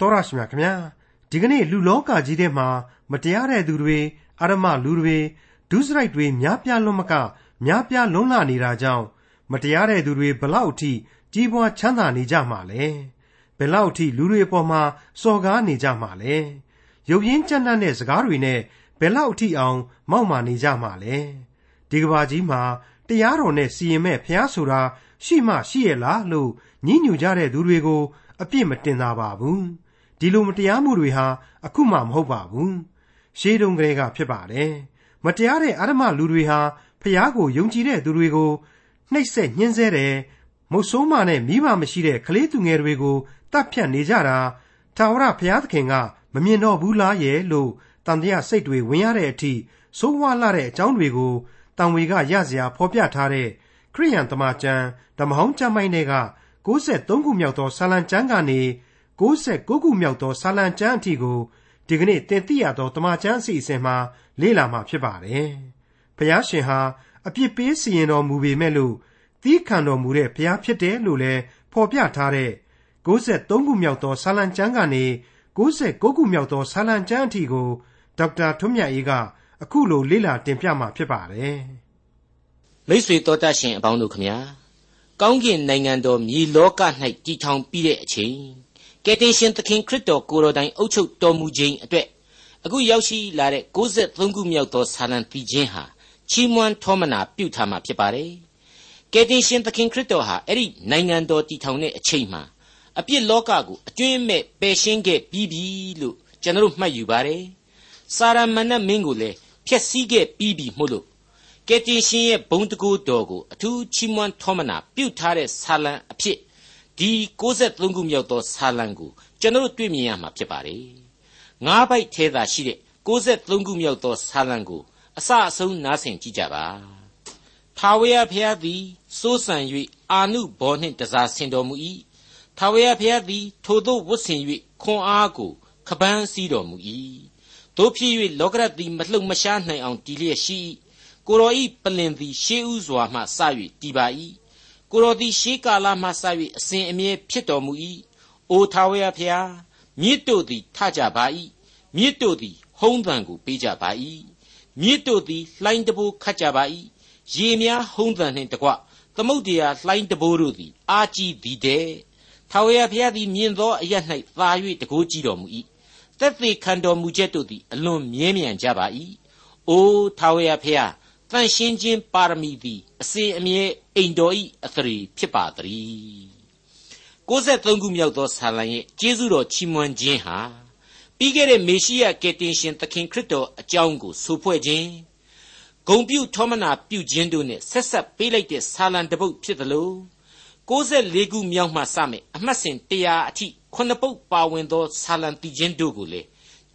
တော်ရရှိမြခင်ဗျာဒီကနေ့လူလောကကြီးထဲမှာမတရားတဲ့သူတွေအရမလူတွေဒုစရိုက်တွေများပြားလွန်မကများပြားလွန်းလာနေတာကြောင့်မတရားတဲ့သူတွေဘလောက်ထိကြီးပွားချမ်းသာနေကြမှာလဲဘယ်လောက်ထိလူတွေပေါ်မှာစော်ကားနေကြမှာလဲရုပ်ရင်းကြမ်းတမ်းတဲ့စကားတွေနဲ့ဘယ်လောက်ထိအောင် မောက်မာနေကြမှာလဲဒီကဘာကြီးမှာတရားတော်နဲ့စီရင်မဲ့ဖျားဆိုတာရှိမှရှိရလားလို့ညှဉ်းညူကြတဲ့သူတွေကို အပြစ်မတင်သာပါဘူး ဒီလိုမတရားမှုတွေဟာအခုမှမဟုတ်ပါဘူးရှေးတုန်းကတည်းကဖြစ်ပါတယ်မတရားတဲ့အဓမ္မလူတွေဟာဖျားကိုယုံကြည်တဲ့သူတွေကိုနှိပ်စက်ညှင်းဆဲတယ်မုတ်ဆိုးမနဲ့မိဘမရှိတဲ့ကလေးသူငယ်တွေကိုတတ်ဖြတ်နေကြတာထာဝရဘုရားသခင်ကမမြင်တော့ဘူးလားရဲ့လို့တန်တရားစိတ်တွေဝင်ရတဲ့အထိဆိုးဝါးလာတဲ့အကြောင်းတွေကိုတန်ဝေကရစရာဖော်ပြထားတဲ့ခရိယန်တမန်ကျမ်းဓမ္မဟောင်းကျမ်းပိုင်းတွေက63ခုမြောက်သောဆာလံကျမ်းကနေ 69ခုမြောက်သောဆာလံကျမ်းအထိကိုဒီကနေ့တင်ပြရသောတမန်ကျမ်းအစီအစဉ်မှာလေ့လာမှာဖြစ်ပါတယ်။ဘုရားရှင်ဟာအပြစ်ပေးစီရင်တော်မူပေမဲ့လို့သီးခံတော်မူတဲ့ဘုရားဖြစ်တယ်လို့လည်းဖော်ပြထားတဲ့63ခုမြောက်သောဆာလံကျမ်းကနေ69ခုမြောက်သောဆာလံကျမ်းအထိကိုဒေါက်တာထွန်းမြတ်အေးကအခုလိုလေ့လာတင်ပြမှာဖြစ်ပါတယ်။မိတ်ဆွေတော်တတ်ရှင်အပေါင်းတို့ခမညာကောင်းကင်နိုင်ငံတော်မြေလောက၌တည်ထောင်ပြီးတဲ့အချိန် ကယ်တင်ရှင်သခင်ခရစ်တော်ကိုယ်တော်တိုင်အုပ်ချုပ်တော်မူခြင်းအတွက်အခုရောက်ရှိလာတဲ့63ခုမြောက်သောဆာလံပီခြင်းဟာချီးမွမ်းထောမနာပြုထားမှာဖြစ်ပါတယ်။ကယ်တင်ရှင်သခင်ခရစ်တော်ဟာအဲ့ဒီနိုင်ငံတော်တည်ထောင်တဲ့အချိန်မှာအပြစ်လောကကိုအကျွင်းမဲ့ပယ်ရှင်းခဲ့ပြီးပြီလို့ကျွန်တော်မှတ်ယူပါတယ်။စာရမဏတ်မင်းကိုလည်းဖျက်ဆီးခဲ့ပြီးပြီမို့လို့ကယ်တင်ရှင်ရဲ့ဘုံတကူတော်ကိုအထူးချီးမွမ်းထောမနာပြုထားတဲ့ဆာလံအဖြစ် ဒီ63ခုမြောက်သောဆာလံကိုကျွန်တော်တွေ့မြင်ရမှာဖြစ်ပါတယ်။ငါးပိုက်ထဲသာရှိတဲ့63ခုမြောက်သောဆာလံကိုအစအဆုံးနားဆင်ကြည့်ကြပါ။ထာဝရဘုရားသည်စိုးစံ၍အာနုဘောနှင့်တစားဆင်တော်မူ၏။ထာဝရဘုရားသည်ထိုသို့ဝတ်ဆင်၍ခွန်အားကိုခပန်းစည်းတော်မူ၏။တို့ဖြစ်၍လောကရတ်သည်မလှုပ်မရှားနိုင်အောင်တည်လျက်ရှိ၏။ကိုရောဤပလင်သည်ရှေးဥစွာမှစ၍တည်ပါ၏ ကိုတော်သည်ရှေးကာလမှစ၍အစဉ်အမြဲဖြစ်တော်မူ၏အိုထာဝရဖျားမြစ်တို့သည်ထကြပါ၏မြစ်တို့သည်ဟုံးသံကိုပေးကြပါ၏မြစ်တို့သည်လှိုင်းတဘိုးခတ်ကြပါ၏ရေများဟုံးသံနှင့်တကွသမုတ်တရားလှိုင်းတဘိုးတို့သည်အာကြီးသည်တဲ့ထာဝရဘုရားသည်မြင်သောအရ၌သာ၍တကိုးကြည့်တော်မူ၏တက်သေးခံတော်မူချက်တို့သည်အလွန်မြဲမြံကြပါ၏အိုထာဝရဘုရား တန်ရှင်းခြင်းပါရမီသည်အစဉ်အမြဲအိမ်တော်ဤအသရေဖြစ်ပါသည်63ခုမြောက်သောဆာလံရဲ့ကျေးဇူးတော်ချီးမွမ်းခြင်းဟာပြီးခဲ့တဲ့မေရှိယကယ်တင်ရှင်သခင်ခရစ်တော်အကြောင်းကိုဆိုဖွဲ့ခြင်းဂုံပြုထောမနာပြုခြင်းတို့နဲ့ဆက်ဆက်ပေးလိုက်တဲ့ဆာလံတပုတ်ဖြစ်သလို64ခုမြောက်မှစမယ်အမှတ်စဉ်100အထိခုနှစ်ပုတ်ပါဝင်သောဆာလံတည်ခြင်းတို့ကိုလေ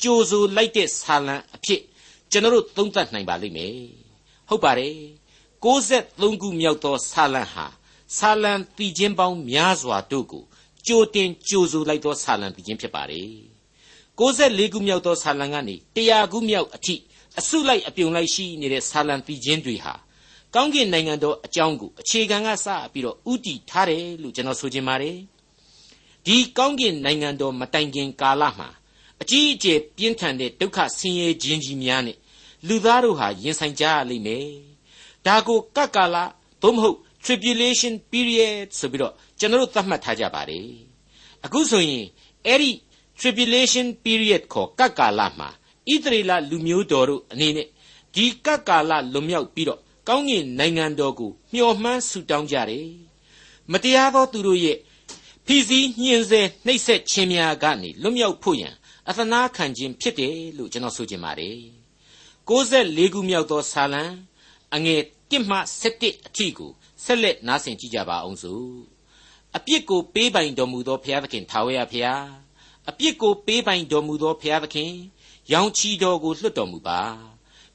ကြိုဆိုလိုက်တဲ့ဆာလံအဖြစ်ကျွန်တော်တို့သုံးသပ်နိုင်ပါလိမ့်မယ် ဟုတ်ပါတယ်63ခုမြောက်သောဆာလံဟာဆာလံတည်ခြင်းပေါင်းများစွာတို့ကိုကြိုတင်ကြိုဆိုလိုက်သောဆာလံတည်ခြင်းဖြစ်ပါတယ်64ခုမြောက်သောဆာလံကနေ100ခုမြောက်အထိအစုလိုက်အပြုံလိုက်ရှိနေတဲ့ဆာလံတည်ခြင်းတွေဟာကောင်းကင်နိုင်ငံတော်အကြောင်းကိုအခြေခံကစပြီးတော့ဥတီထားတယ်လို့ကျွန်တော်ဆိုချင်ပါတယ်ဒီကောင်းကင်နိုင်ငံတော်မတိုင်ခင်ကာလမှာအကြီးအကျယ်ပြင်းထန်တဲ့ဒုက္ခဆင်းရဲခြင်းကြီးများနဲ့ လူသားတို့ဟာရင်ဆိုင်ကြရလိမ့်မယ်ဒါကိုကပ်ကာလသို့မဟုတ် tribulation period ဆိုပြီးတော့ကျွန်တော်တို့သတ်မှတ်ထားကြပါတယ်အခုဆိုရင်အဲ့ဒီ tribulation period ခေါ်ကပ်ကာလမှာဣသရေလလူမျိုးတော်တို့အနေနဲ့ဒီကပ်ကာလလွန်မြောက်ပြီးတော့ကောင်းကင်နိုင်ငံတော်ကိုမျှော်မှန်းဆုတောင်းကြတယ်မတရားသောသူတို့ရဲ့ဖိစီးညှင်းဆဲနှိပ်စက်ခြင်းများကနေလွတ်မြောက်ဖို့ရန်အသနာခံခြင်းဖြစ်တယ်လို့ကျွန်တော်ဆိုချင်ပါတယ် 64ခုမြောက်သောဆာလံအငယ်1မှ7အထိကိုဆက်လက်နားဆင်ကြကြပါအောင်စို့အပြစ်ကိုပေးပိုင်တော်မူသောဘုရားသခင်ထာဝရဘုရားအပြစ်ကိုပေးပိုင်တော်မူသောဘုရားသခင်ရောင်ချီတော်ကိုလွှတ်တော်မူပါ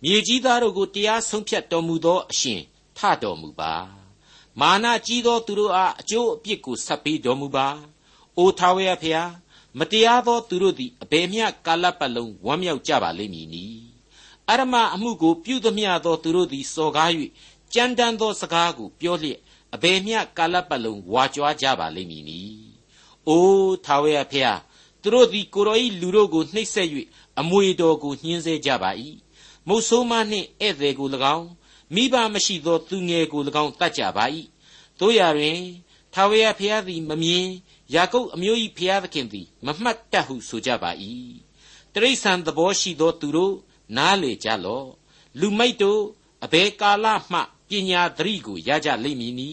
မြေကြီးသားတို့ကိုတရားဆုံးဖြတ်တော်မူသောအရှင်ထတော်မူပါမာနကြီးသောသူတို့အားအကျိုးအပြစ်ကိုဆက်ပေးတော်မူပါအိုထာဝရဘုရားမတရားသောသူတို့သည်အဘယ်မျှကာလပတ်လုံးဝမ်းမြောက်ကြပါလိမ့်မည်နီ အရမအမှုကို ပြုသမျှသောသူတို့သည်စော်ကား၍ကြမ်းတမ်းသောစကားကို ပြောလျက်အဘယ်မျှကာလပတ်လုံးဝါကြွားကြပါလိမ့်မည်နီ။အိုးထာဝရဖျားသူတို့သည်ကိုတော်ဤလူတို့ကိုနှိပ်စက်၍အမွေတော်ကိုညှင်းဆဲကြပါ၏မုတ်ဆိုးမနှင့်ဧည့်သည်ကို၎င်းမိဘမရှိသောသူငယ်ကို၎င်းတတ်ကြပါ၏တို့ရတွင်ထာဝရဘုရားသည်မမြင်ယာကုပ်အမျိုး၏ဘုရားသခင်သည် မမှတ်တတ်ဟုဆိုကြပါ၏တရိษံသဘောရှိသောသူတို့ နားလေကြလော့လူမိုက်တို့အဘယ်ကာလမှပညာသတိကိုရကြလိမ့်မည်နီ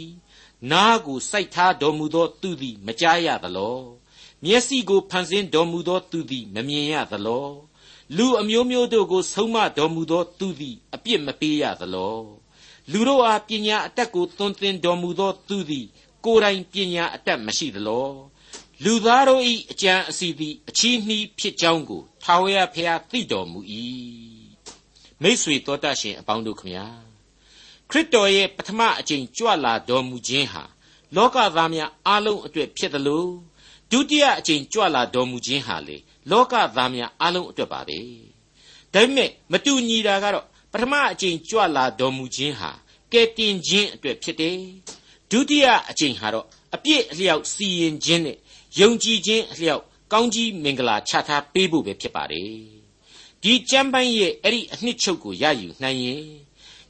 နားကိုစိုက်ထားတော်မူသောသူသည်မကြားရသလောမျက်စိကိုဖန်ဆင်းတော်မူသောသူသည်မမြင်ရသလောလူအမျိုးမျိုးတို့ကိုဆုံးမတော်မူသောသူသည်အပြစ်မပေးရသလောလူတို့အားပညာအတတ်ကိုသွန်သင်တော်မူသောသူသည်ကိုယ်တိုင်ပညာအတတ်မရှိသလောလူသားတို့၏အကြံအစီသည်အချီးနှီးဖြစ်ကြောင်းကိုထာဝရဘုရားသိတော်မူ၏ မိษွေတော်တတ်ရှင်အပေါင်းတို့ခမညာခရစ်တော်ရဲ့ပထမအကြိမ်ကြွလာတော်မူခြင်းဟာလောကသားများအားလုံးအတွက်ဖြစ်တယ်လို့ဒုတိယအကြိမ်ကြွလာတော်မူခြင်းဟာလေလောကသားများအားလုံးအတွက်ပါပဲဒါပေမဲ့မတူညီတာကတော့ပထမအကြိမ်ကြွလာတော်မူခြင်းဟာကဲတင်ခြင်းအတွက်ဖြစ်တယ်ဒုတိယအကြိမ်ဟာတော့အပြည့်အလျောက်စီရင်ခြင်းနဲ့ယုံကြည်ခြင်းအလျောက်ကောင်းကြီးမင်္ဂလာချထားပေးဖို့ပဲဖြစ်ပါတယ် ဒီကျမ်းပိုင်းရဲ့အဲ့ဒီအနှစ်ချုပ်ကိုရယူနိုင်ရင်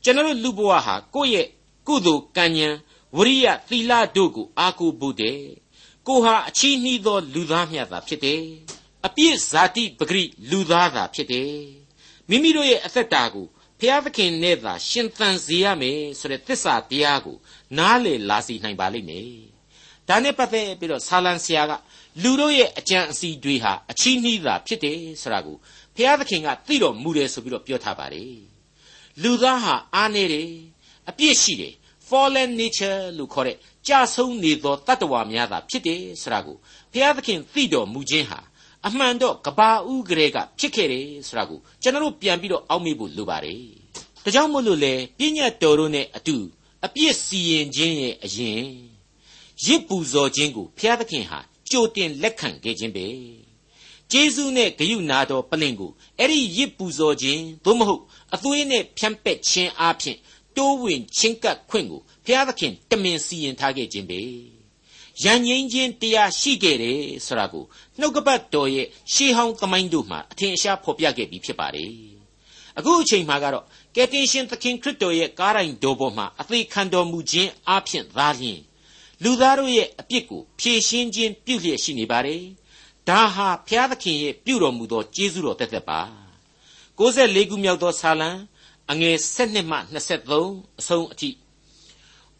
ကျွန်တော်လူဘဝဟာကိုယ့်ရဲ့ကုသိုလ်ကံဉဏ်ဝရိယသီလတို့ကိုအားကိုးဖို့တဲ့ကိုဟာအချီးနှီးသော လူသားမြတ်သာဖြစ်တယ်အပြည့်ဇာတိပဂရိလူသားသာဖြစ်တယ်မိမိတို့ရဲ့အသက်တာကိုဖျားသခင်နဲ့သာရှင်သန်စေရမယ်ဆိုတဲ့သစ္စာတရားကိုနားလေလာစီနိုင်ပါလိမ့်မယ်ဒါနဲ့ပတ်သက်ပြီးတော့ဆာလံဆရာကလူတို့ရဲ့အကြံအစီတွေဟာအချီးနှီးသာဖြစ်တယ်ဆိုတာကို ဖျားသခင်ကသိတော်မူတယ်ဆိုပြီးတော့ပြောထားပါတယ်လူသားဟာအားနေတယ်အပြစ်ရှိတယ် fallen nature လို့ခေါ်တဲ့ကြာဆုံးနေသောတတ္တဝါများသာဖြစ်တယ်ဆိုတာကိုဘုရားသခင်သိတော်မူခြင်းဟာအမှန်တော့ကဘာဦးကလေးကဖြစ်ခဲ့တယ်ဆိုတာကိုကျွန်တော်တို့ပြန်ပြီးတော့အောက်မေ့ဖို့လိုပါတယ်။ဒါကြောင့်မို့လို့လေပြည့်ညတ်တော်တို့နဲ့အတူအပြစ်စီရင်ခြင်းရဲ့အရင်ရစ်ပူဇော်ခြင်းကိုဘုရားသခင်ဟာကြိုတင်လက်ခံခဲ့ခြင်းပဲ။ ကျေးဇူးနဲ့ဂရုနာတော်ပလင်ကိုအဲ့ဒီရစ်ပူဇော်ခြင်းသို့မဟုတ်အသွေးနဲ့ဖြန့်ပက်ခြင်းအပြင်တိုးဝင်ချင်းကပ်ခွင့်ကိုဘုရားသခင်တမင်စီရင်ထားခဲ့ခြင်းပဲရန်ငိမ့်ခြင်းတရားရှိခဲ့တယ်ဆိုတာကိုနှုတ်ကပတ်တော်ရဲ့ရှေးဟောင်းသမိုင်းတို့မှာအထင်ရှားဖော်ပြခဲ့ပြီးဖြစ်ပါတယ်အခုအချိန်မှာကတော့ကယ်တင်ရှင်သခင်ခရစ်တော်ရဲ့ကားတိုင်းတော်ပေါ်မှာအသေးခံတော်မူခြင်းအပြင်သာလျှင်လူသားတို့ရဲ့အပြစ်ကိုဖြေရှင်းခြင်းပြုလျက်ရှိနေပါတယ် ဒါဟာဘုရားသခင်ရဲ့ပြုတော်မူသောကျေးဇူးတော်တက်တက်ပါ64ခုမြောက်သောဆာလံအငယ်7မှ23အဆုံးအထိ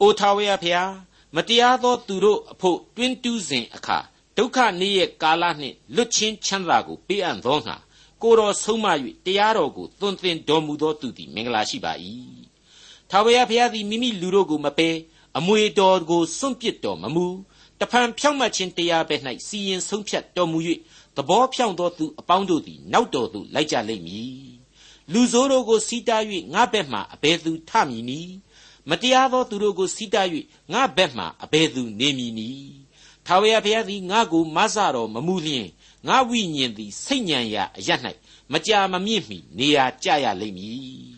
အိုထာဝရဖျားမတရားသောသူတို့အဖို့တွင်းတူးစဉ်အခါဒုက္ခနေ့ရဲ့ကာလနှင့်လွတ်ချင်းချမ်းသာကိုပေးအပ်သောငါကိုတော်ဆုံးမ၍တရားတော်ကိုသွန်သင်တော်မူသောသူသည်မင်္ဂလာရှိပါ၏ထာဝရဘုရားသည်မိမိလူတို့ကိုမပယ်အမွေတော်ကိုစွန့်ပစ်တော်မမူ တဖန်ဖြောင့်မတ်ခြင်းတရားပဲ၌စီရင်ဆုံးဖြတ်တော်မူ၍သဘောဖြောင့်သောသူအပေါင်းတို့သည်နောက်တော်သို့လိုက်ကြလိမ့်မည်လူဆိုးတို့ကိုစီးတား၍ငါဘက်မှအဘယ်သူထမည်နည်းမတရားသောသူတို့ကိုစီးတား၍ငါဘက်မှအဘယ်သူနေမည်နည်းထာဝရဘုရားသည်ငါကိုမဆတော်မမူလျင်ငါဝိညာဉ်သည်စိတ်ညံရာအရ၌မကြာမမြင့်မီနေရာကျရလိမ့်မည်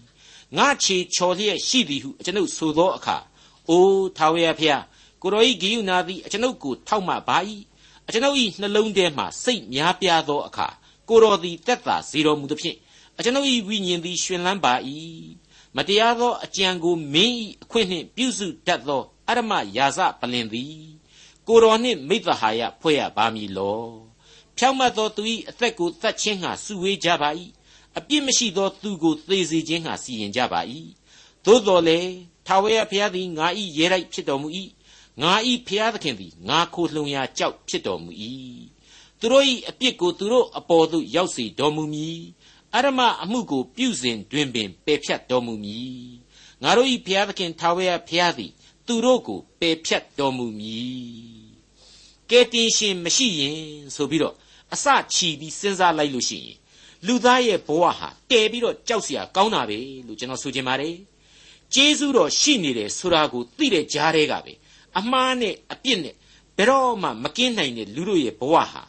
ငါခြေချော်လျက်ရှိသည်ဟုကျွန်ုပ်ဆိုသောအခါအိုးထာဝရဘုရား ကိုရောဤဂိယုနာသည်ကျွန်ုပ်ကိုထောက်မှပါ၏ကျွန်ုပ်၏နှလုံးထဲမှစိတ်များပြားသောအခါကိုတော်သည်တက်တာစေတော်မူသဖြင့်ကျွန်ုပ်၏ဝိညာဉ်သည်ရှင်လန်းပါ၏မတရားသောအကြံကိုမင်း၏အခွင့်နှင့်ပြုစုတတ်သောအရမယာစပလင်သည်ကိုတော်နှင့်မိသဟာယဖွဲ့ရပါမည်လောဖြောင့်မတ်သောသူ၏အသက်ကိုတတ်ခြင်းဟာစုဝေးကြပါ၏အပြစ်မရှိသောသူကိုသေစေခြင်းဟာစီရင်ကြပါ၏သို့တော်လေထာဝရဘုရားသည်ငါ၏ရဲတိုက်ဖြစ်တော်မူ၏ ငါ၏ဘုရားသခင်သည်ငါခိုလှုံရာကြောက်ဖြစ်တော်မူ၏သူတို့၏အပြစ်ကိုသူတို့အပေါ်သို့ရောက်စေတော်မူမည်အရမအမှုကိုပြုစဉ်တွင်ပင်ပယ်ဖြတ်တော်မူမည်ငါတို့၏ဘုရားသခင်ထာဝရဘုရားသည်သူတို့ကိုပယ်ဖြတ်တော်မူမည်ကဲတင်ရှင်မရှိရင်ဆိုပြီးတော့အစချီပြီးစဉ်းစားလိုက်လို့ရှိရင်လူသားရဲ့ဘဝဟာတည်ပြီးတော့ကြောက်စရာကောင်းတာပဲလို့ကျွန်တော်ဆိုချင်ပါတယ်ကျေးဇူးတော်ရှိနေတယ်ဆိုတာကိုသိတဲ့ကြားတွေကပဲ အမှားနဲ့အပြစ်နဲ့ဘယ်တော့မှမကင်းနိုင်တဲ့လူတို့ရဲ့ဘဝဟာ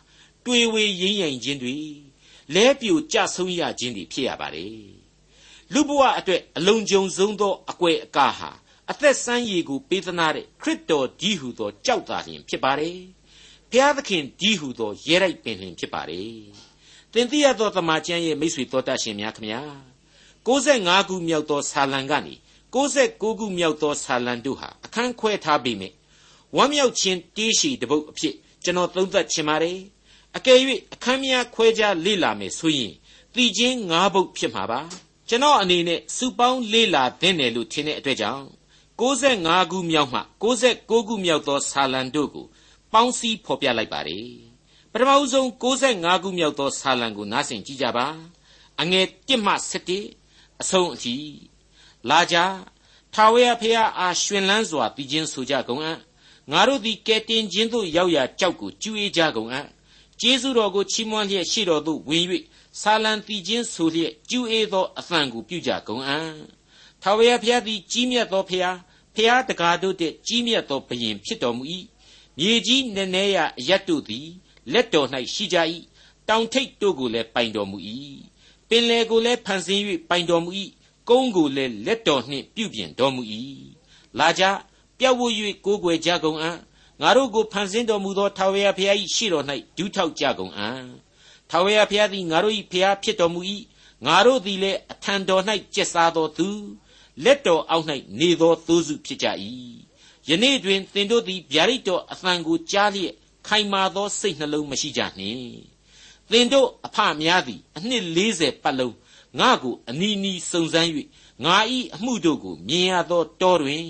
တွေဝေရင်းရင်ခြင်းတွေလဲပြိုကြဆုံးရခြင်းတွေဖြစ်ရပါတယ်လူဘဝအတွက်အလုံးကြုံဆုံးသောအကွယ်အကားဟာအသက်ဆန်းရည်ကိုပေးသနာတဲ့ခရစ်တော်ကြီးဟူသောကြောက်သားလျင်ဖြစ်ပါတယ်ဖျားသခင်ဒီဟုသောရဲရိုက်ပင်လင်ဖြစ်ပါတယ်သင်သိရသောတမန်ကျမ်းရဲ့မိတ်ဆွေတော်တတ်ရှင်များခမညာ65ခုမြောက်သောဆာလံကနေ 69ခုမြောက်သောဆာလံတို့ဟာအခန်းခွဲထားပြီးမြဲဝမ်းမြောက်ခြင်းတေးရှိတပုတ်အဖြစ်ကျွန်တော်သုံးသပ်ချင်ပါတယ်အကယ်၍အခန်းများခွဲခြားလေ့လာမယ်ဆိုရင်တည်ခြင်း၅ပုတ်ဖြစ်မှာပါကျွန်တော်အနေနဲ့စုပေါင်းလေ့လာသင့်တယ်လို့ထင်တဲ့အတွက်ကြောင့်65ခုမြောက်မှ69ခုမြောက်သောဆာလံတို့ကိုပေါင်းစည်းဖော်ပြလိုက်ပါတယ်ပထမဦးဆုံး65ခုမြောက်သောဆာလံကိုနားဆင်ကြည့်ကြပါအငယ်1မှ7အဆုံးအထိ လာကြထာဝရဘုရားအားရှင်လန်းစွာပြီးခြင်းဆိုကြကုန်အံ့ငါတို့သည်ကဲတင်ခြင်းသို့ရောက်ရာကြောက်ကိုကျူးအေးကြကုန်အံ့ကျေးဇူးတော်ကိုချီးမွမ်းလျက်ရှိတော်သို့ဝင်၍ဆာလံတီခြင်းဆိုလျက်ကျူးအေးသောအသံကိုပြုကြကုန်အံ့ထာဝရဘုရားသည်ကြီးမြတ်သောဘုရားဖျားတကားတို့တဲ့ကြီးမြတ်သောဘုရင်ဖြစ်တော်မူ၏မြေကြီးနည်းနည်းရအရတ်တို့သည်လက်တော်၌ရှိကြ၏တောင်ထိပ်တို့ကိုလည်းပိုင်တော်မူ၏ပင်လေကိုလည်းဖန်ဆင်း၍ပိုင်တော်မူ၏ ကုန်းကိုလည်းလက်တော်နှင့်ပြုပြင်တော်မူ၏လာကြပြတ်ဝ၍ကိုးကွယ်ကြကုန်အံ့ငါတို့ကိုဖန်ဆင်းတော်မူသောထာဝရဘုရား၏ရှေ့တော်၌ဒူးထောက်ကြကုန်အံ့ထာဝရဘုရားသည်ငါတို့၏ဘုရားဖြစ်တော်မူ၏ငါတို့သည်လည်းအထံတော်၌ကျက်စားတော်သူလက်တော်အောက်၌နေသောသိုးစုဖြစ်ကြ၏ယနေ့တွင်သင်တို့သည်ဗျာဒိတ်တော်အသံကိုကြားလျက်ခိုင်မာသောစိတ်နှလုံးမရှိကြနှင့်သင်တို့အဖများသည်အနှစ်40ပတ်လုံး ငါကိုအနီးနီးစုံစမ်း၍ငါဤအမှုတို့ကိုမြင်ရသောတောတွင်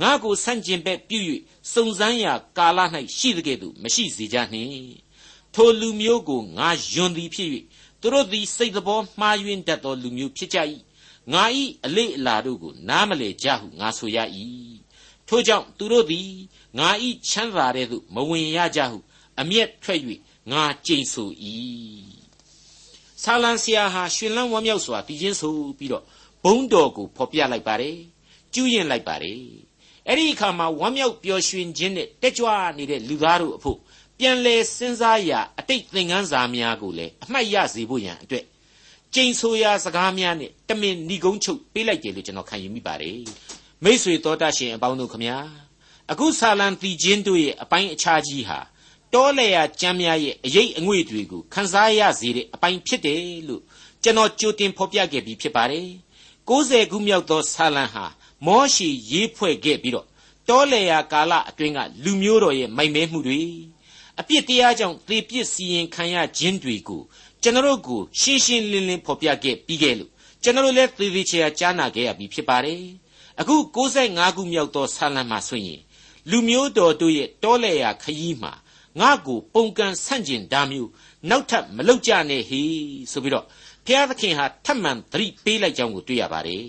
ငါကိုဆန့်ကျင်ဘက်ပြု၍စုံစမ်းရာကာလ၌ရှိတဲ့ကဲ့သို့မရှိစေကြနှင့်ထိုလူမျိုးကိုငါယွန်သည်ဖြစ်၍သူတို့သည်စိတ်တော်မှားယွင်းတတ်သောလူမျိုးဖြစ်ကြ၏ငါဤအလေအလာတို့ကိုနားမလည်ကြဟုငါဆိုရ၏ထို့ကြောင့်သူတို့သည်ငါဤချမ်းသာတဲ့သို့မဝင်ရကြဟုအမျက်ထွက်၍ငါကြိမ်ဆို၏ ဆာလံဆရာဟာရှင်လန်းဝမ်းမြောက်စွာတည်ခြင်းဆိုပြီးတော့ဘုံတော်ကိုဖော်ပြလိုက်ပါတယ်ကျူးရင်လိုက်ပါတယ်အဲ့ဒီအခါမှာဝမ်းမြောက်ပျော်ရွှင်ခြင်းနဲ့တက်ကြွနေတဲ့လူသားတို့အဖို့ပြန်လဲစဉ်းစားရာအတိတ်သင်ခန်းစာများကိုလည်းအမှတ်ရစေဖို့ရန်အတွက်ကျိန်ဆိုရာစကားများနဲ့တမင်ဏီကုန်းချုပ်ပေးလိုက်တယ်လို့ကျွန်တော်ခံယူမိပါတယ်မိษွေတော်တတ်ရှင်အပေါင်းတို့ခမညာအခုဆာလံတီချင်းတို့ရဲ့အပိုင်းအခြားကြီးဟာ တောလေယာကျမ်းများရဲ့အရေးအငွေ့တွေကိုခန်းစားရစေတဲ့အပိုင်းဖြစ်တယ်လို့ကျွန်တော်ကြိုတင်ဖော်ပြခဲ့ပြီးဖြစ်ပါတယ်60ခုမြောက်သောဆာလံဟာမောရှိရေးဖွဲ့ခဲ့ပြီးတော့တောလေယာကာလအတွင်းကလူမျိုးတော်ရဲ့မိုက်မဲမှုတွေအပြစ်တရားကြောင့်သေပြစ်စီရင်ခံရခြင်းတွေကိုကျွန်တော်ကိုရှင်းရှင်းလင်းလင်းဖော်ပြခဲ့ပြီးခဲ့လို့ကျွန်တော်လည်းသေသေးချာကြားနာခဲ့ရပြီးဖြစ်ပါတယ်အခု65ခုမြောက်သောဆာလံမှာဆိုရင်လူမျိုးတော်တို့ရဲ့တောလေယာခရီးမှာ ငါ့ကိုပုံကန်ဆန့်ကျင်တာမျိုးနောက်ထပ်မလုပ်ကြနဲ့ဟေဆိုပြီးတော့ဘုရားသခင်ဟာထပ်မံသတိပေးလိုက်ကြောင်းကိုတွေ့ရပါတယ်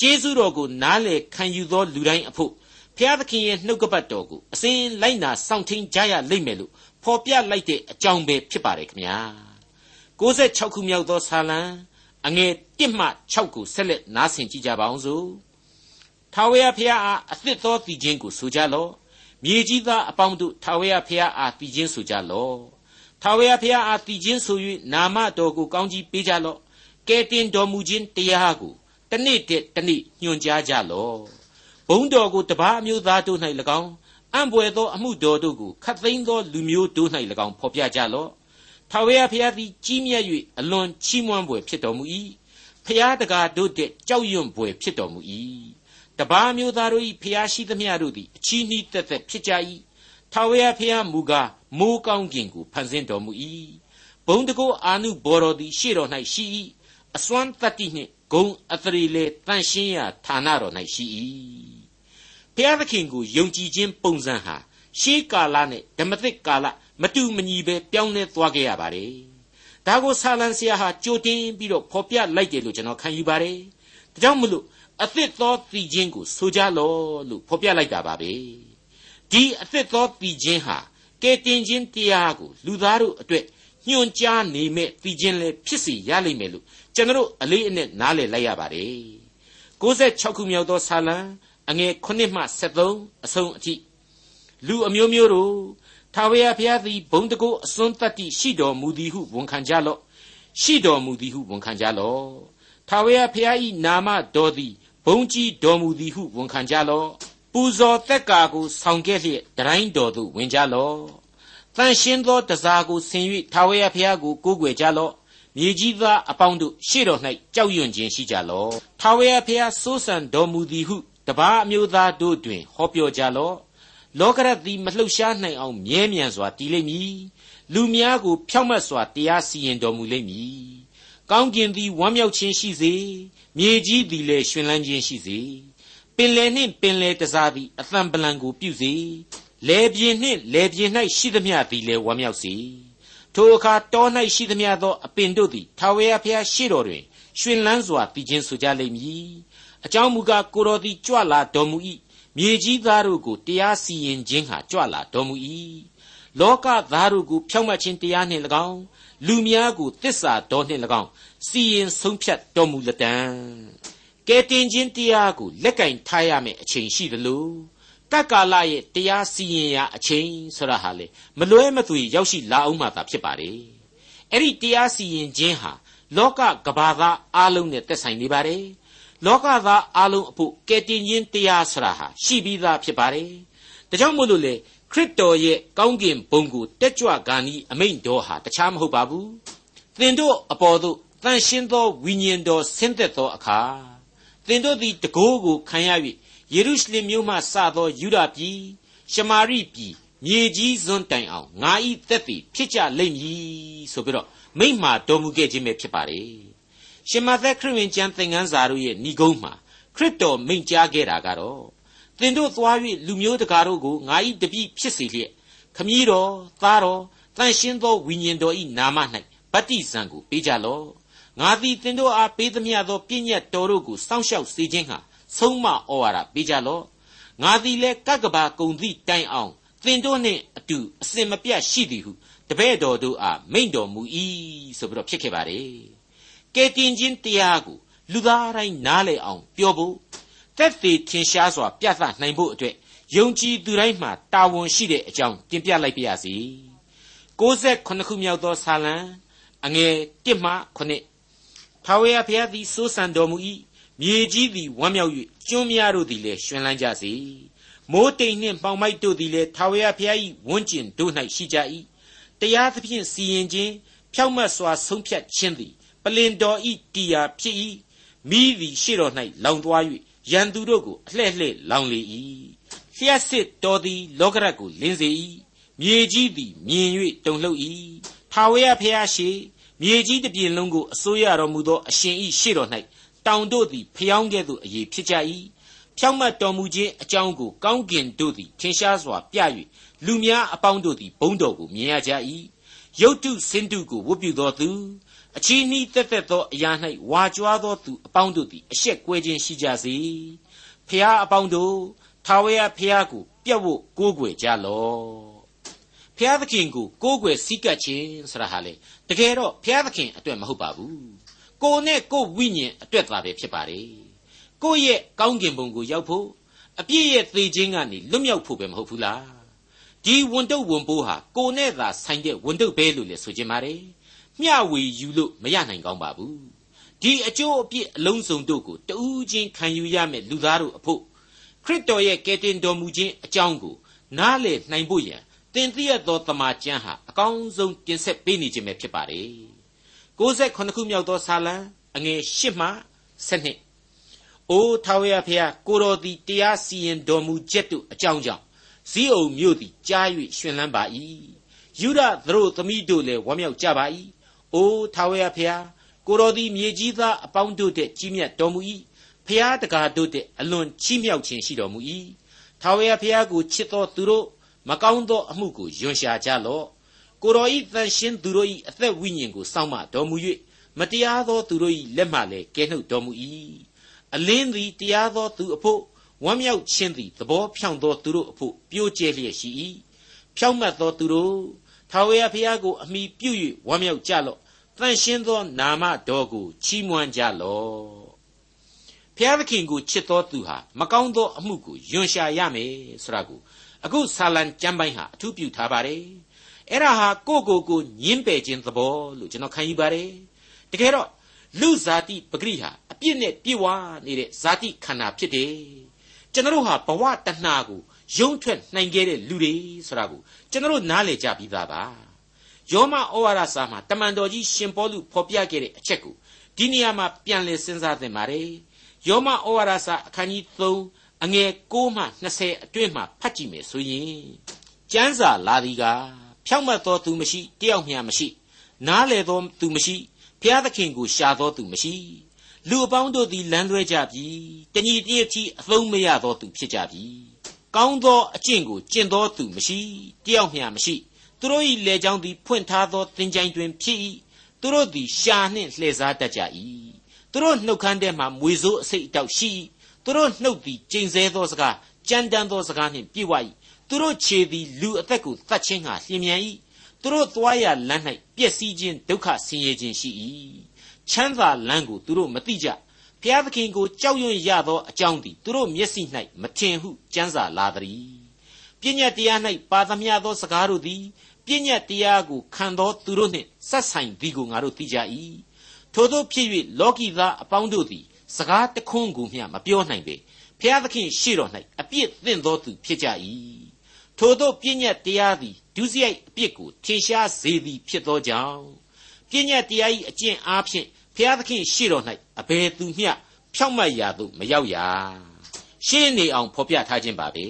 ကျေးဇူးတော်ကိုနားလေခံယူသောလူတိုင်းအဖို့ဘုရားသခင်ရဲ့နှုတ်ကပတ်တော်ကိုအစဉ်လိုက်နာစောင့်ထိန်ကြရလိမ့်မယ်လို့ဖော်ပြလိုက်တဲ့အကြောင်းပဲဖြစ်ပါတယ်ခင်ဗျာ66ခုမြောက်သောဆာလံအငယ်1မှ6ကိုဆက်လက်နားဆင်ကြကြပါအောင်စို့ထာဝရဘုရားအားအသစ်သောတည်ခြင်းကိုဆိုကြလော့ မြေကြီးသားအပေါင်းတို့ထာဝရဘုရားအားတည်ခြင်းဆိုကြလော့ထာဝရဘုရားအားတည်ခြင်းဆို၍နာမတော်ကိုကောင်းကြီးပေးကြလော့ကဲတင်တော်မူခြင်းတရားကိုတနေ့တည်းတနေ့ညွှန်ကြားကြလော့ဘုံတော်ကိုတပါးအမျိုးသားတို့၌၎င်းအံ့ဘွယ်သောအမှုတော်တို့ကိုခတ်သိမ်းသောလူမျိုးတို့၌၎င်းဖော်ပြကြလော့ထာဝရဘုရားသည်ကြီးမြတ်၍အလွန်ချီးမွမ်းဖွယ်ဖြစ်တော်မူ၏ဖျားတကားတို့တဲ့ကြောက်ရွံ့ဖွယ်ဖြစ်တော်မူ၏ တပါးမျိုးသားတို့၏ဖျားရှိသမျှတို့သည်အချီးနှီးတက်တက်ဖြစ်ကြ၏ထာဝရဘုရားမူကားမိုးကောင်းကင်ကိုဖန်ဆင်းတော်မူ၏ဘုံတကောအာနုဘော်တော်သည် ရှေ့တော်၌ရှိ၏အစွမ်းတတ္တိနှင့်ဂုံအသရေလေတန်ရှင်းရာဌာနတော်၌ရှိ၏ဘုရားသခင်ကိုယုံကြည်ခြင်းပုံစံဟာရှေးကာလနဲ့ဓမ္မသစ်ကာလမတူမညီပဲပြောင်းလဲသွားခဲ့ရပါတယ်ဒါကိုဆာလံဆရာဟာကြိုတင်ပြီးတော့ဖော်ပြလိုက်တယ်လို့ကျွန်တော်ခံယူပါတယ်ဒါကြောင့်မလို့ အသစ်သောတည်ခြင်းကိုဆိုကြလော့လို့ဖော်ပြလိုက်တာပါပဲဒီအသစ်သောတည်ခြင်းဟာကဲတင်ခြင်းတရားကိုလူသားတို့အတွက်ညွှန်ကြားနေမဲ့တည်ခြင်းလည်းဖြစ်စီရလိမ့်မယ်လို့ကျွန်တော်အလေးအနက်နားလည်လိုက်ရပါတယ်66ခုမြောက်သောဆာလံအငယ်9မှ73အဆုံးအထိလူအမျိုးမျိုးတို့ထာဝရဘုရားသည်ဘုံတကုအစွန်းတတ္တိရှိတော်မူသည်ဟုဝန်ခံကြလော့ရှိတော်မူသည်ဟုဝန်ခံကြလော့ထာဝရဘုရား၏နာမတော်သည် ဘုံကြီးတော်မူသည်ဟုဝန်ခံကြလော့ပူဇော်သက်ကာကိုဆောင်ခဲ့လျက်တတိုင်းတော်သို့ဝင်ကြလော့တန်ရှင်းသောတစားကိုဆင်၍ထာဝရဘုရားကိုကိုးကွယ်ကြလော့မြေကြီးသားအပေါင်းတို့ရှေ့တော်၌ကြောက်ရွံ့ခြင်းရှိကြလော့ထာဝရဘုရားစိုးစံတော်မူသည်ဟုတပါးအမျိုးသားတို့တွင် ဟောပြောကြလော့လောကရတ်သည်မလှုပ်ရှားနိုင်အောင်မြဲမြံစွာတည်လိမ့်မည်လူများကိုဖြောင့်မတ်စွာတရားစီရင်တော်မူလိမ့်မည်ကောင်းကင်သည်ဝမ်းမြောက်ခြင်းရှိစေ မြေကြီးသည်လည်းရှင်လန်းခြင်းရှိစေပင်လယ်နှင့်ပင်လယ်တစားသည်အသံပလံကိုပြုစေလေပြင်းနှင့်လေပြင်း၌ရှိသမျှသည်လည်းဝမ်းမြောက်စေထိုအခါတော၌ရှိသမျှသောအပင်တို့သည်ထာဝရဘုရားရှေ့တော်တွင်ရှင်လန်းစွာတည်ခြင်းဆိုကြလိမ့်မည်အကြောင်းမူကားကိုတော်သည်ကြွလာတော်မူ၏မြေကြီးသားတို့ကိုတရားစီရင်ခြင်းဟာကြွလာတော်မူ၏လောကသားတို့ကိုဖြောင့်မတ်ခြင်းတရားနှင့်၎င်း လူများကိုတစ္ဆာတော်နှင့်၎င်းစီရင်ဆုံးဖြတ်တော်မူလက်တံကဲတင်ခြင်းတရားကိုလက်ကင်ထားရမယ့်အချိန်ရှိသလိုကတ်ကာလရဲ့တရားစီရင်ရာအချိန်ဆိုတာဟာလေမလွဲမသွေရောက်ရှိလာအောင်မှသာဖြစ်ပါတယ်အဲ့ဒီတရားစီရင်ခြင်းဟာလောကကဘာသာအလုံးနဲ့သက်ဆိုင်နေပါတယ်လောကသားအလုံးအဖို့ကယ်တင်ခြင်းတရားဆိုတာဟာရှိပြီးသားဖြစ်ပါတယ်ဒါကြောင့်မို့လို့လေ ခရစ်တော်ရဲ့ကောင်းကင်ဘုံကိုတက်ကြွဂာနီအမိန်တော်ဟာတခြားမဟုတ်ပါဘူးသင်တို့အပေါ်သို့တန်ရှင်းသောဝိညာဉ်တော်ဆင်းသက်သောအခါသင်တို့သည်တကိုးကိုခံရ၍ယေရုရှလင်မြို့မှစသောယူဒပြည်ရှမာရိပြည်မြေကြီးစွန်းတိုင်အောင်ငါဤသက်သည်ဖြစ်ကြလိမ့်မည်ဆိုပြီးတော့မိန့်မာတော်မူခဲ့ခြင်းပဲဖြစ်ပါတယ်ရှင်မသက်ခရစ်ဝင်ကျမ်းသင်ခန်းစာတို့ရဲ့ဏိဂုံးမှာခရစ်တော်မိန့်ကြားခဲ့တာကတော့ သင်တို့သွား၍လူမျိုးတကာတို့ကိုငါဤတပည့်ဖြစ်စေလျက်ခမည်းတော်သားတော်တန်ရှင်းသောဝိညာဉ်တော်ဤနာမ၌ဗတ္တိဇံကိုပေးကြလော့ငါသည်သင်တို့အားပေးသမျှသောပြည့်ညတ်တော်တို့ကိုစောင့်ရှောက်စေခြင်းဟာဆုံးမဩဝါဒပေးကြလော့ငါသည်လည်းကကဘာကုံသည့်တိုင်အောင်သင်တို့နှင့်အတူအစင်မပြတ်ရှိသည်ဟုတပည့်တော်တို့အားမိန့်တော်မူ၏ဆိုပြီးတော့ဖြစ်ခဲ့ပါတယ်ကဲတင်ခြင်းတရားကိုလူသားတိုင်းနားလည်အောင်ပြောဖို့ တက်သေးထင်ရှားစွာ ပြသနိုင်ဖို့အတွက်ယုံကြည်သူတိုင်းမှာတာဝန်ရှိတဲ့အကြောင်းတင်ပြလိုက်ပါရစေ68ခုမြောက်သောဆာလံအငယ်1မှ9ထာဝရဘုရားသည်စိုးစံတော်မူ၏မြေကြီးသည်ဝမ်းမြောက်၍ကျွန်းများတို့သည်လည်းရွှင်လန်းကြစေမိုးတိမ်နှင့်ပေါင်မိုက်တို့သည်လည်းထာဝရဘုရား၏ဝန်းကျင်တို့၌ရှိကြ၏တရားသဖြင့်စီရင်ခြင်းဖြောက်မတ်စွာဆုံးဖြတ်ခြင်းသည်ပလင်တော်ဤတရားဖြစ်၏မိသည်ရှေ့တော်၌လောင်သွား၍ ရန်သူတို့ကိုအလှဲ့လှဲ့လောင်လေ၏လျှက်စစ်တော်သည်လောကရတ်ကိုလင်းစေ၏မြေကြီးသည်မြင်၍တုန်လှုပ်၏ထာဝရဘုရားရှိမြေကြီးတစ်ပြင်လုံးကိုအစိုးရတော်မူသောအရှင်ဤရှေ့တော်၌တောင်တို့သည်ဖျောင်းကဲ့သို့အရေးဖြစ်ကြ၏ဖြောင့်မတ်တော်မူခြင်းအကြောင်းကိုကောင်းကင်တို့သည်ထင်ရှားစွာပြ၍လူများအပေါင်းတို့သည်ဘုန်းတော်ကိုမြင်ရကြ၏ရုတ်တုစင်တုကိုဝတ်ပြုသောသူ အချီးနှီးတက်တက်သောအရာ၌ဝါကြွားသောသူအပေါင်းတို့သည်အရှက်ကွဲခြင်းရှိကြစေဖျားအပေါင်းတို့ထာဝရဖျားကိုပြတ်ဖို့ကိုးကွယ်ကြလော့ဖျားသခင်ကိုကိုးကွယ်စည်းကပ်ခြင်းဆိုတာဟာလေတကယ်တော့ဖျားသခင်အတွက်မဟုတ်ပါဘူးကိုနဲ့ကိုဝိညာဉ်အတွက်သာပဲဖြစ်ပါတယ်ကိုရဲ့ကောင်းကင်ဘုံကိုရောက်ဖို့အပြည့်ရဲ့သေခြင်းကနေလွတ်မြောက်ဖို့ပဲမဟုတ်ဘူးလားဒီဝန်တုပ်ဝန်ပိုးဟာကိုနဲ့သာဆိုင်တဲ့ဝန်တုပ်ပဲလို့လည်းဆိုကြပါတယ် မျှဝေယူလို့မရနိုင်ကောင်းပါဘူးဒီအကျိုးအပြစ်အလုံးစုံတို့ကိုတူးချင်းခံယူရမယ့်လူသားတို့အဖို့ခရစ်တော်ရဲ့ကယ်တင်တော်မူခြင်းအကြောင်းကိုနားလည်နိုင်ဖို့ရန်တင်သိရသောတမန်ကျမ်းဟာအကောင်းဆုံးပြင်ဆက်ပေးနေခြင်းပဲဖြစ်ပါတယ်68ခုမြောက်သောဆာလံအငယ်8မှ7အိုးထာဝရဘုရားကိုတော်သည်တရားစီရင်တော်မူချက်တို့အကြောင်းကြောင့်ဇီးအုံမြို့သည်ကြား၍ရှင်လန်းပါ၏ယူဒသတို့သမီးတို့လည်းဝမ်းမြောက်ကြပါ၏ အိုးထာဝရဘုရားကိုတော်သည်မြေကြီးသားအပေါင်းတို့တည်းကြီးမြတ်တော်မူ၏ဖျားတကာတို့တည်းအလွန်ချီးမြှောက်ခြင်းရှိတော်မူ၏ထာဝရဘုရားကိုချစ်သောသူတို့မကောင်းသောအမှုကိုယွန်ရှာကြလော့ကိုတော်ဤတန်ရှင်းသူတို့ဤအသက်ဝိညာဉ်ကိုစောင့်မတော်မူ၍မတရားသောသူတို့ဤလက်မှလည်းကဲနှုတ်တော်မူ၏အလင်းသည်တရားသောသူအဖို့ဝမ်းမြောက်ခြင်းသည်သဘောဖြောင့်သောသူတို့အဖို့ပြိုးကျဲလျက်ရှိ၏ဖြောင့်မတ်သောသူတို့ ထာဝရဘုရားကိုအမိပြု၍ဝမ်းမြောက်ကြလော့တန်ရှင်းသောနာမတော်ကိုချီးမွမ်းကြလော့ဘုရားသခင်ကိုချစ်သောသူဟာမကောင်းသောအမှုကိုယွန်ရှာရမယ်ဆိုတာကိုအခုဆာလံကျမ်းပိုင်းဟာအထူးပြုထားပါတယ်အဲ့ဒါဟာကိုကိုကိုညင်းပယ်ခြင်းသဘောလို့ကျွန်တော်ခံယူပါတယ်တကယ်တော့လူဇာတိပဂရိဟာအပြစ်နဲ့ပြည့်ဝနေတဲ့ဇာတိခန္ဓာဖြစ်တယ်ကျွန်တော်တို့ဟာဘဝတဏှာကို ယုံထွက်နိုင်ခဲ့တဲ့လူတွေဆိုတာကိုကျွန်တော်နားလည်ကြပြီးသားပါယောမဩဝါဒစာမှာတမန်တော်ကြီးရှင်ပေါလုဖော်ပြခဲ့တဲ့အချက်ကိုဒီနေရာမှာပြန်လည်စဉ်းစားသင့်ပါတယ်ယောမဩဝါဒစာအခန်းကြီး3အငယ်6မှ20အတွင်းမှာဖတ်ကြည့်မယ်ဆိုရင်ကျမ်းစာလာသည်ကဖြောင့်မတ်သောသူမရှိတယောက်မျှမရှိနားလေသောသူမရှိဘုရားသခင်ကိုရှာသောသူမရှိလူအပေါင်းတို့သည်လမ်းလွဲကြပြီတညီတညက်ကြီးအသုံးမရသောသူဖြစ်ကြပြီ ကောင်းသောအကျင့်ကိုကျင့်သောသူမရှိတယောက်မျှမရှိသူတို့၏လေကြောင်းသည်ဖွင့်ထားသောသင်္ချိုင်းတွင်ဖြစ်၏သူတို့သည်ရှာနှင့်လှည့်စားတတ်ကြ၏သူတို့နှုတ်ခမ်းထဲမှမွေစိုးအစိတ်အတောက်ရှိ၏သူတို့နှုတ်သည်ကျိန်ဆဲသောစကားကြမ်းတမ်းသောစကားနှင့်ပြည့်ဝ၏သူတို့ခြေသည်လူအသက်ကိုတတ်ခြင်းဟာလျင်မြန်၏သူတို့သွားရလမ်း၌ပျက်စီးခြင်းဒုက္ခဆင်းရဲခြင်းရှိ၏ချမ်းသာလမ်းကိုသူတို့မသိကြ ဘုရားသခင်ကိုကြောက်ရွံ့ရသောအကြောင်းသည်သူတို့မျက်စိ၌မထင်ဟုကြမ်းစာလာသည်ပညာတရား၌ပါသမျှသောစကားတို့သည်ပညာတရားကိုခံသောသူတို့နှင့်ဆက်ဆိုင်သည်ကိုငါတို့သိကြ၏ထို့သောဖြစ်၍လောကီသားအပေါင်းတို့သည်စကားတခွန်းကိုမျှမပြောနိုင်ပေဖျားသခင်ရှေ့တော်၌အပြစ်သင့်သောသူဖြစ်ကြ၏ထိုသောပညာတရားသည်ဒုစရိုက်အပြစ်ကိုထင်ရှားစေသည်ဖြစ်သောကြောင့်ပညာတရား၏အကျင့်အားဖြင့် ဖျားသခင်ရှေ့တော်၌အဘယ်သူမျှဖြောင့်မတ်ရာသို့မရောက်ရရှင်းနေအောင်ဖော်ပြထားခြင်းပါပဲ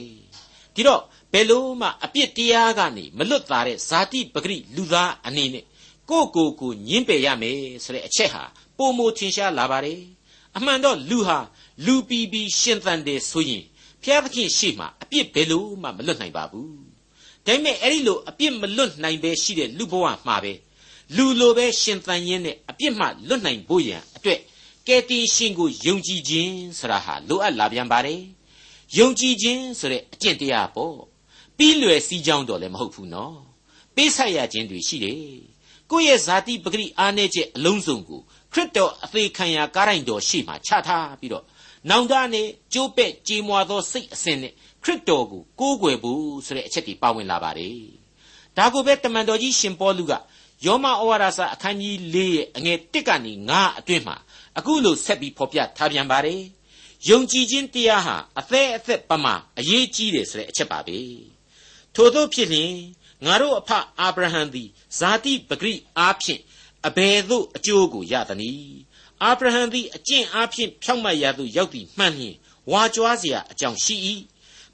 ဒီတော့ဘယ်လို့မှအပြစ်တရားကနေမလွတ်သားတဲ့ဇာတိပဂရိလူသားအနေနဲ့ကိုယ့်ကိုယ်ကိုညှင်းပယ်ရမယ်ဆိုတဲ့အချက်ဟာပုံမထင်ရှားလာပါတယ်အမှန်တော့လူဟာလူပီပီရှင်သန်တယ်ဆိုရင်ဖျားသခင်ရှေ့မှာအပြစ်ဘယ်လို့မှမလွတ်နိုင်ပါဘူးဒါပေမဲ့အဲ့ဒီလိုအပြစ်မလွတ်နိုင်ပဲရှိတဲ့လူဘဝမှာပဲ လူလိုပဲရှင်သန်ရင်းနဲ့အပြစ်မှလွတ်နိုင်ဖို့ရန်အတွက်ကယ်တင်ရှင်ကိုယုံကြည်ခြင်းဆိုတာဟာလိုအပ်လာပြန်ပါတယ်ယုံကြည်ခြင်းဆိုတဲ့အကျင့်တရားပေါ့ပြီးလွယ်စည်းကြောင်းတော့လည်းမဟုတ်ဘူးနော်ပေးဆက်ရခြင်းတွေရှိတယ်ကိုယ့်ရဲ့ဇာတိပဂရိအားနည်းချက်အလုံးစုံကိုခရစ်တော်အသေးခံရာကားတိုင်းတော်ရှေ့မှာချထားပြီးတော့နောင်တနဲ့ကျိုးပဲ့ကြေမွာသောစိတ်အစဉ်နဲ့ခရစ်တော်ကိုကိုးကွယ်ဖို့ဆိုတဲ့အချက်တွေပါဝင်လာပါတယ်ဒါကိုပဲတမန်တော်ကြီးရှင်ပေါလုက ယောမဩဝါဒစာအခန်းကြီး၄ရဲ့အငယ်၁ကနေ9အတွင်းမှာအခုလိုဆက်ပြီးဖော်ပြထားပြန်ပါတယ်ယုံကြည်ခြင်းတရားဟာအသက်အသက်ပမာအရေးကြီးတယ်ဆိုတဲ့အချက်ပါပဲထို့သောဖြစ်လျင်ငါတို့အဖအာဗြဟံသည်ဇာတိပဂရိအားဖြင့်အဘယ်သို့အကျိုးကိုရသနည်းအာဗြဟံသည်အကျင့်အားဖြင့်ဖြောင့်မတ်ရာသို့ရောက်သည်မှန်လျင်ဝါကြွားเสียအကြောင်းရှိ၏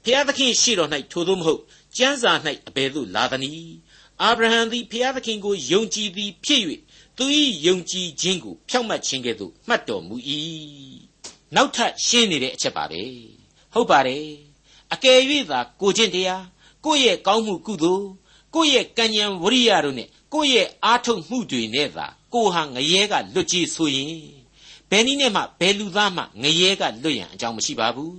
ဖျားသခင်ရှိတော်၌ထိုသို့မဟုတ်ကျမ်းစာ၌အဘယ်သို့လာသနည်း အာဗြဟံသည်ဖျားသခင်ကိုယုံကြည်သည်ဖြစ်၍သူ၏ယုံကြည်ခြင်းကိုဖြောင့်မတ်ခြင်းကဲ့သို့မှတ်တော်မူ၏နောက်ထပ်ရှင်းနေတဲ့အချက်ပါပဲဟုတ်ပါတယ်အကယ်၍သာကိုချင်းတရားကိုယ့်ရဲ့ကောင်းမှုကုသိုလ်ကိုယ့်ရဲ့ကံဉဏ်ဝရိယတို့နဲ့ကိုယ့်ရဲ့အားထုတ်မှုတွေနဲ့သာကိုဟာငရဲကလွတ်ကြီးဆိုရင်ဘယ်နည်းနဲ့မှဘယ်လူသားမှငရဲကလွတ်ရန်အကြောင်းမရှိပါဘူး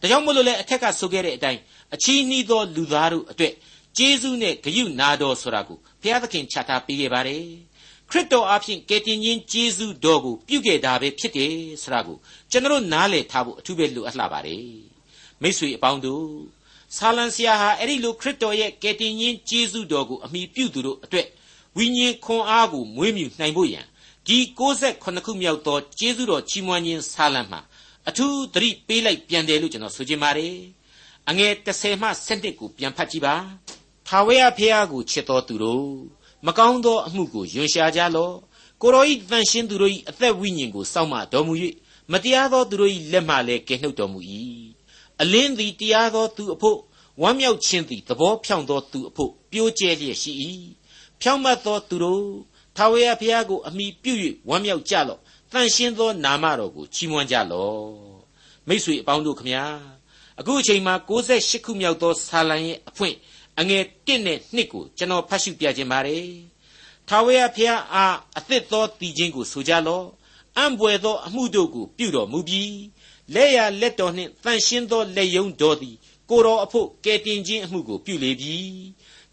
ဒါကြောင့်မို့လို့လေအထက်ကဆိုခဲ့တဲ့အတိုင်းအချီးနှီးသောလူသားတို့အတွ က်ဂျေဇုနဲ့ဂယုနာတော်ဆိုတာကိုဘုရားသခင်ချထားပေးခဲ့ပါတယ်ခရစ်တော်အားဖြင့်ကယ်တင်ခြင်းဂျေဇုတော်ကိုပြုခဲ့တာပဲဖြစ်တယ်ဆိုတာကိုကျွန်တော်နားလည်ထားဖို့အထူးပဲလိုအပ်လာပါတယ်မိတ်ဆွေအပေါင်းတို့ဆာလံဆရာဟာအဲ့ဒီလိုခရစ်တော်ရဲ့ကယ်တင်ခြင်းဂျေဇုတော်ကိုအမိပြုသူတို့အတွက်ဝိညာဉ်ခွန်အားကိုမွေးမြူနိုင်ဖို့ရန်ဒီ68ခုမြောက်သောကျေးဇူးတော်ချီးမွမ်းခြင်းဆာလံမှာအထူးသတိပေးလိုက်ပြန်တယ်လို့ကျွန်တော်ဆိုချင်ပါတယ်အငယ်30မှ7ကိုပြန်ဖတ်ကြည့်ပါ ထာဝရဘုရားကိုချစ်တော်သူတို့မကောင်းသောအမှုကိုယွန်ရှာကြလော့ကိုရောဤတန်ရှင်းသူတို့၏အသက်ဝိညာဉ်ကိုစောင့်မတော်မူ၍မတရားသောသူတို့၏လက်မှလည်းကယ်နှုတ်တော်မူ၏အလင်းသည်တရားသောသူအဖို့ဝမ်းမြောက်ခြင်းသည်သဘောဖြောင့်သောသူအဖို့ပြိုးကျဲလျက်ရှိ၏ဖြောင့်မတ်သောသူတို့ထာဝရဘုရားကိုအမိပြု၍ဝမ်းမြောက်ကြလော့တန်ရှင်းသောနာမတော်ကိုချီးမွမ်းကြလော့မိတ်ဆွေအပေါင်းတို့ခမညာအခုအချိန်မှာ68ခုမြောက်သောဆာလံရဲ့အဖွင့် အငယ်1နဲ့2ကိုကျွန်တော်ဖတ်ရှုပြခြင်းပါတယ်ထာဝရဘုရားအားအသစ်သောတည်ခြင်းကိုဆိုကြလော့အံ့ဘွယ်သောအမှုတို့ကိုပြုတော်မူပြီးလက်ရလက်တော်နှင့်တန်ရှင်းသောလက်ယုံတော်သည်ကိုတော်အဖို့ကယ်တင်ခြင်းအမှုကိုပြုလေပြီ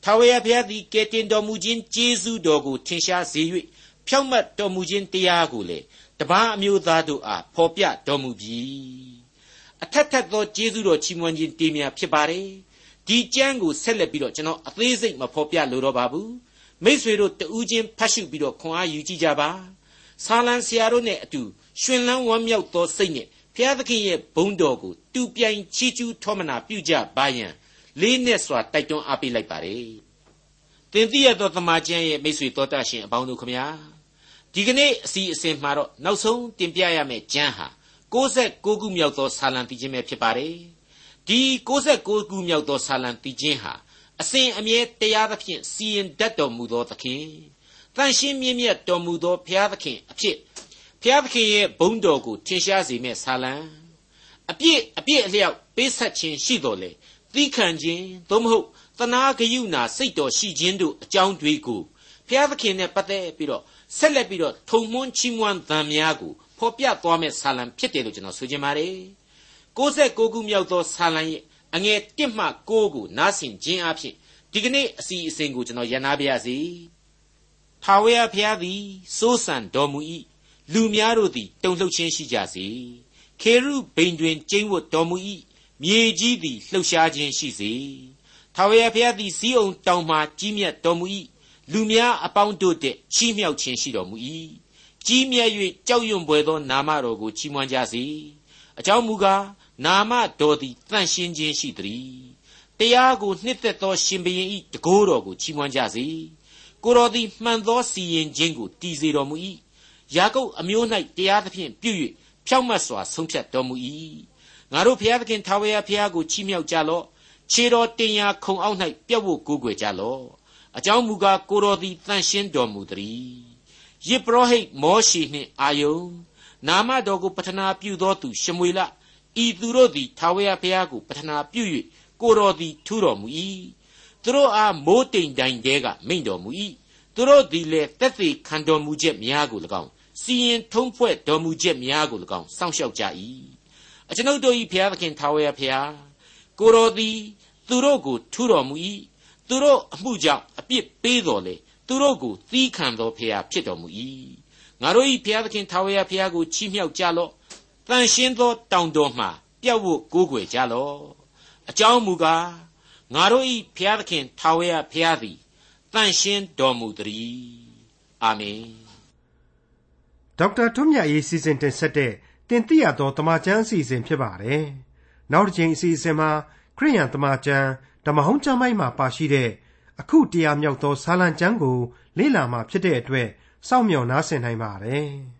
ထာဝရဘုရားသည်ကယ်တင်တော်မူခြင်းကျေးဇူးတော်ကိုထင်ရှားစေ၍ဖြောင့်မတ်တော်မူခြင်းတရားကိုလည်းတပားအမျိုးသားတို့အားဖော်ပြတော်မူပြီအထက်ထက်သောကျေးဇူးတော်ချီးမွမ်းခြင်းတေးများဖြစ်ပါတယ် ဒီကျမ်းကိုဆက်လက်ပြီးတော့ကျွန်တော်အသေးစိတ်မဖော်ပြလိုတော့ပါဘူးမိษွေတို့တူးချင်းဖတ်ရှုပြီးတော့ခွန်အားယူကြည့်ကြပါဆာလံဆရာတို့နဲ့အတူရှင်လန်းဝမ်းမြောက်သောစိတ်နဲ့ဖဖျားသခင်ရဲ့ဘုန်းတော်ကိုတူပြိုင်ချီးကျူးထောမနာပြုကြပါယံလေးနဲ့စွာတိုက်တွန်းအားပေးလိုက်ပါတယ်။တင်သိရသောသမာကျမ်းရဲ့မိတ်ဆွေတော်တတ်ရှင်အပေါင်းတို့ခမညာဒီကနေ့အစီအစဉ်မှာတော့နောက်ဆုံးတင်ပြရမယ့်ကျမ်းဟာ69ခုမြောက်သောဆာလံတည်ခြင်းပဲဖြစ်ပါတယ်။ ဒီ69ခုမြောက်သောဆာလံတည်ခြင်းဟာအစဉ်အမြဲတရားသဖြင့်စီရင်တတ်တော်မူသောသခင်တန်ရှင်းမြင့်မြတ်တော်မူသောဘုရားသခင်အဖြစ်ဘုရားသခင်ရဲ့ဘုန်းတော်ကိုထင်ရှားစေမဲ့ဆာလံအပြည့်အပြည့်အလျောက်ပေးဆက်ခြင်းရှိတော်လေသီးခံခြင်းသို့မဟုတ်သနာဂယုဏစိတ်တော်ရှိခြင်းတို့အကြောင်းတွေကိုဘုရားသခင်နဲ့ပတ်သက်ပြီးတော့ဆက်လက်ပြီးတော့ထုံမွန်းချီးမွမ်းသံများကိုဖော်ပြသွားမဲ့ဆာလံဖြစ်တယ်လို့ကျွန်တော်ဆိုချင်ပါတယ် 69ခုမြောက်သောဆာလံရဲ့အငယ်1မှ9ကိုနားဆင်ခြင်းအဖြစ်ဒီကနေ့အစီအစဉ်ကိုကျွန်တော်ရန်နာပါရစေ။ထာဝရဘုရားသည်စိုးစံတော်မူ၏လူများတို့သည်တုန်လှုပ်ခြင်းရှိကြစေ။ခေရုဘိန်တွင်ကျိန်းဝတ်တော်မူ၏မြေကြီးသည်လှုပ်ရှားခြင်းရှိစေ။ထာဝရဘုရားသည်စီးအောင်တောင်မှကြီးမြတ်တော်မူ၏လူများအပေါင်းတို့တည်းချီးမြှောက်ခြင်းရှိတော်မူ၏ကြီးမြတ်၍ကြောက်ရွံ့ပွေသောနာမတော်ကိုချီးမွမ်းကြစေ။အကြောင်းမူကား နာမတော်သည်တန့်ရှင်းခြင်းရှိသည်တရားကိုနှစ်သက်သောရှင်ဘုရင်၏တကိုးတော်ကိုချီးမွမ်းကြစေကိုတော်သည်မှန်သောစီရင်ခြင်းကိုတည်စေတော်မူ၏ယာကုပ်အမျိုး၌တရားသဖြင့်ပြု၍ဖြောင့်မတ်စွာဆုံးဖြတ်တော်မူ၏ငါတို့ဘုရားသခင်ထာဝရဘုရားကိုချီးမြှောက်ကြလော့ခြေတော်တင်ရာခုံအောက်၌ပြတ်ဖို့ကိုးကွယ်ကြလော့အကြောင်းမူကားကိုတော်သည်တန်ရှင်းတော်မူသည်ယေပရောဟိတ်မောရှိနှင့်အာယုန်နာမတော်ကိုပထနာပြုသောသူရှမွေလ ဤသူတို့သည်ထာဝရဘုရားကိုပထနာပြု၍ကိုတော်သည်ထူတော်မူ၏သူတို့အားမိုးတိမ်တိုင်တဲကမိန့်တော်မူ၏သူတို့သည်လည်းတက်သေးခံတော်မူချက်များကို၎င်းစီရင်ထုံးဖွဲ့တော်မူချက်များကို၎င်းစောင့်ရှောက်ကြ၏အကျွန်ုပ်တို့၏ဘုရားသခင်ထာဝရဘုရားကိုတော်သည်သူတို့ကိုထူတော်မူ၏သူတို့အမှုကြောင့်အပြစ်ပေးတော်လေသူတို့ကိုသီးခံတော်ဘုရားဖြစ်တော်မူ၏ငါတို့၏ဘုရားသခင်ထာဝရဘုရားကိုချီးမြှောက်ကြလော့ တန်ရှင်းသောတောင်တော်မှပြတ်ဝတ်ကိုးကွယ်ကြလော့အကြောင်းမူကားငါတို့၏ဘုရားသခင်ထာဝရဘုရားသည်တန်ရှင်းတော်မူသည်အာမင်ဒေါက်တာထွန်းမြတ်ရေးစီစဉ်တင်ဆက်တဲ့တင်ပြရသောတမချန်းအစီအစဉ်ဖြစ်ပါတယ်နောက်တစ်ချိန်အစီအစဉ်မှာခရိယန်တမချန်းဓမ္မဟောင်းကျမ်းပိုင်းမှာပါရှိတဲ့အခုတရားမြောက်သောဆာလံကျမ်းကိုလေ့လာမှဖြစ်တဲ့အတွက်စောင့်မျှော်နားဆင်နိုင်ပါတယ်။